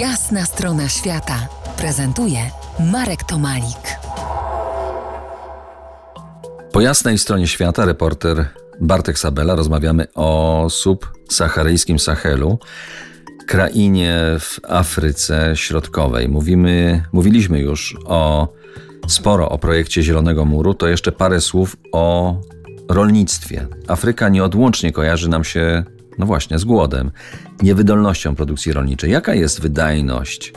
Jasna strona świata prezentuje Marek Tomalik. Po jasnej stronie świata reporter Bartek Sabela rozmawiamy o subsaharyjskim Sahelu, krainie w Afryce Środkowej. Mówimy, mówiliśmy już o sporo o projekcie Zielonego Muru, to jeszcze parę słów o rolnictwie. Afryka nieodłącznie kojarzy nam się, no właśnie, z głodem, niewydolnością produkcji rolniczej. Jaka jest wydajność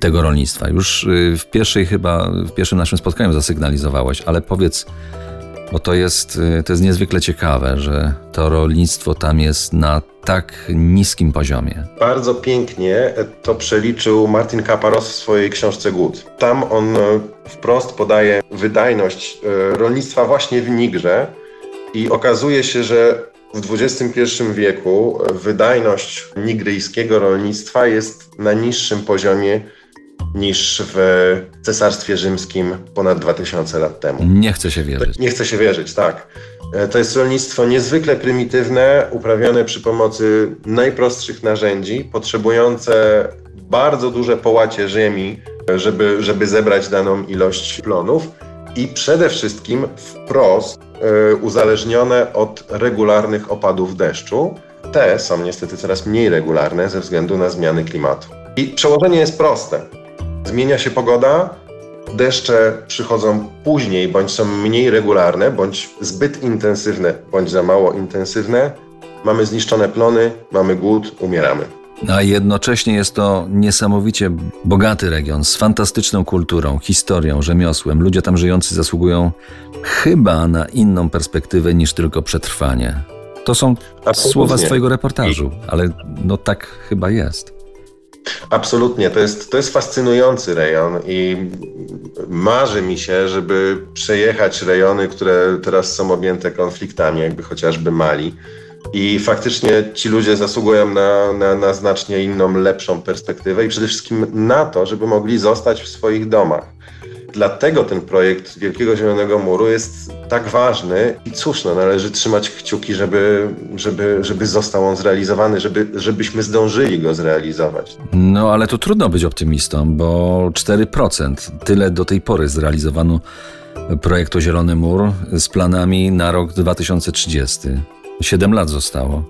tego rolnictwa? Już y, w pierwszej chyba, w pierwszym naszym spotkaniu zasygnalizowałeś, ale powiedz, bo to jest, y, to jest niezwykle ciekawe, że to rolnictwo tam jest na tak niskim poziomie. Bardzo pięknie to przeliczył Martin Kaparos w swojej książce Głód. Tam on e, wprost podaje wydajność e, rolnictwa właśnie w Nigrze i okazuje się, że w XXI wieku wydajność nigryjskiego rolnictwa jest na niższym poziomie niż w Cesarstwie Rzymskim ponad 2000 lat temu. Nie chce się wierzyć. Nie chce się wierzyć, tak. E, to jest rolnictwo niezwykle prymitywne, uprawiane przy pomocy najprostszych narzędzi, potrzebujące bardzo duże połacie ziemi, żeby, żeby zebrać daną ilość plonów i przede wszystkim wprost y, uzależnione od regularnych opadów deszczu. Te są niestety coraz mniej regularne ze względu na zmiany klimatu. I przełożenie jest proste. Zmienia się pogoda, deszcze przychodzą później, bądź są mniej regularne, bądź zbyt intensywne, bądź za mało intensywne. Mamy zniszczone plony, mamy głód, umieramy. A jednocześnie jest to niesamowicie bogaty region z fantastyczną kulturą, historią, rzemiosłem. Ludzie tam żyjący zasługują chyba na inną perspektywę niż tylko przetrwanie. To są Absolutnie. słowa z Twojego reportażu, ale no tak chyba jest. Absolutnie, to jest, to jest fascynujący rejon i marzy mi się, żeby przejechać rejony, które teraz są objęte konfliktami, jakby chociażby Mali. I faktycznie ci ludzie zasługują na, na, na znacznie inną, lepszą perspektywę i przede wszystkim na to, żeby mogli zostać w swoich domach. Dlatego ten projekt Wielkiego Zielonego Muru jest tak ważny i cóż, no, należy trzymać kciuki, żeby, żeby, żeby został on zrealizowany, żeby, żebyśmy zdążyli go zrealizować. No ale to trudno być optymistą, bo 4% tyle do tej pory zrealizowano projektu Zielony Mur z planami na rok 2030. Siedem lat zostało.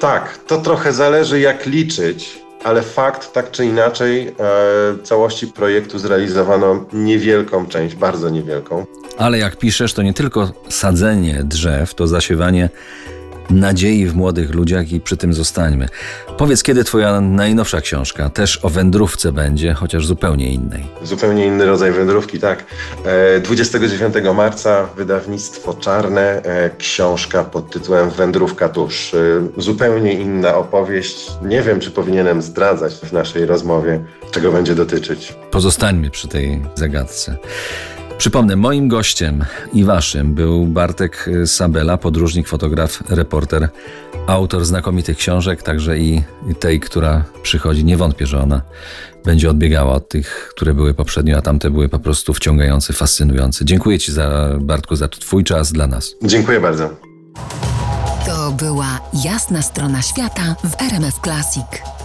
Tak, to trochę zależy jak liczyć, ale fakt tak czy inaczej e, całości projektu zrealizowano niewielką część, bardzo niewielką. Ale jak piszesz, to nie tylko sadzenie drzew, to zasiewanie nadziei w młodych ludziach i przy tym zostańmy. Powiedz, kiedy twoja najnowsza książka też o wędrówce będzie, chociaż zupełnie innej. Zupełnie inny rodzaj wędrówki, tak. E, 29 marca wydawnictwo Czarne, e, książka pod tytułem Wędrówka tuż. E, zupełnie inna opowieść. Nie wiem, czy powinienem zdradzać w naszej rozmowie, czego będzie dotyczyć. Pozostańmy przy tej zagadce. Przypomnę, moim gościem i waszym był Bartek Sabela, podróżnik, fotograf, reporter, autor znakomitych książek, także i tej, która przychodzi. Nie wątpię, że ona będzie odbiegała od tych, które były poprzednio, a tamte były po prostu wciągające, fascynujące. Dziękuję Ci za, Bartku, za Twój czas dla nas. Dziękuję bardzo. To była jasna strona świata w RMF Classic.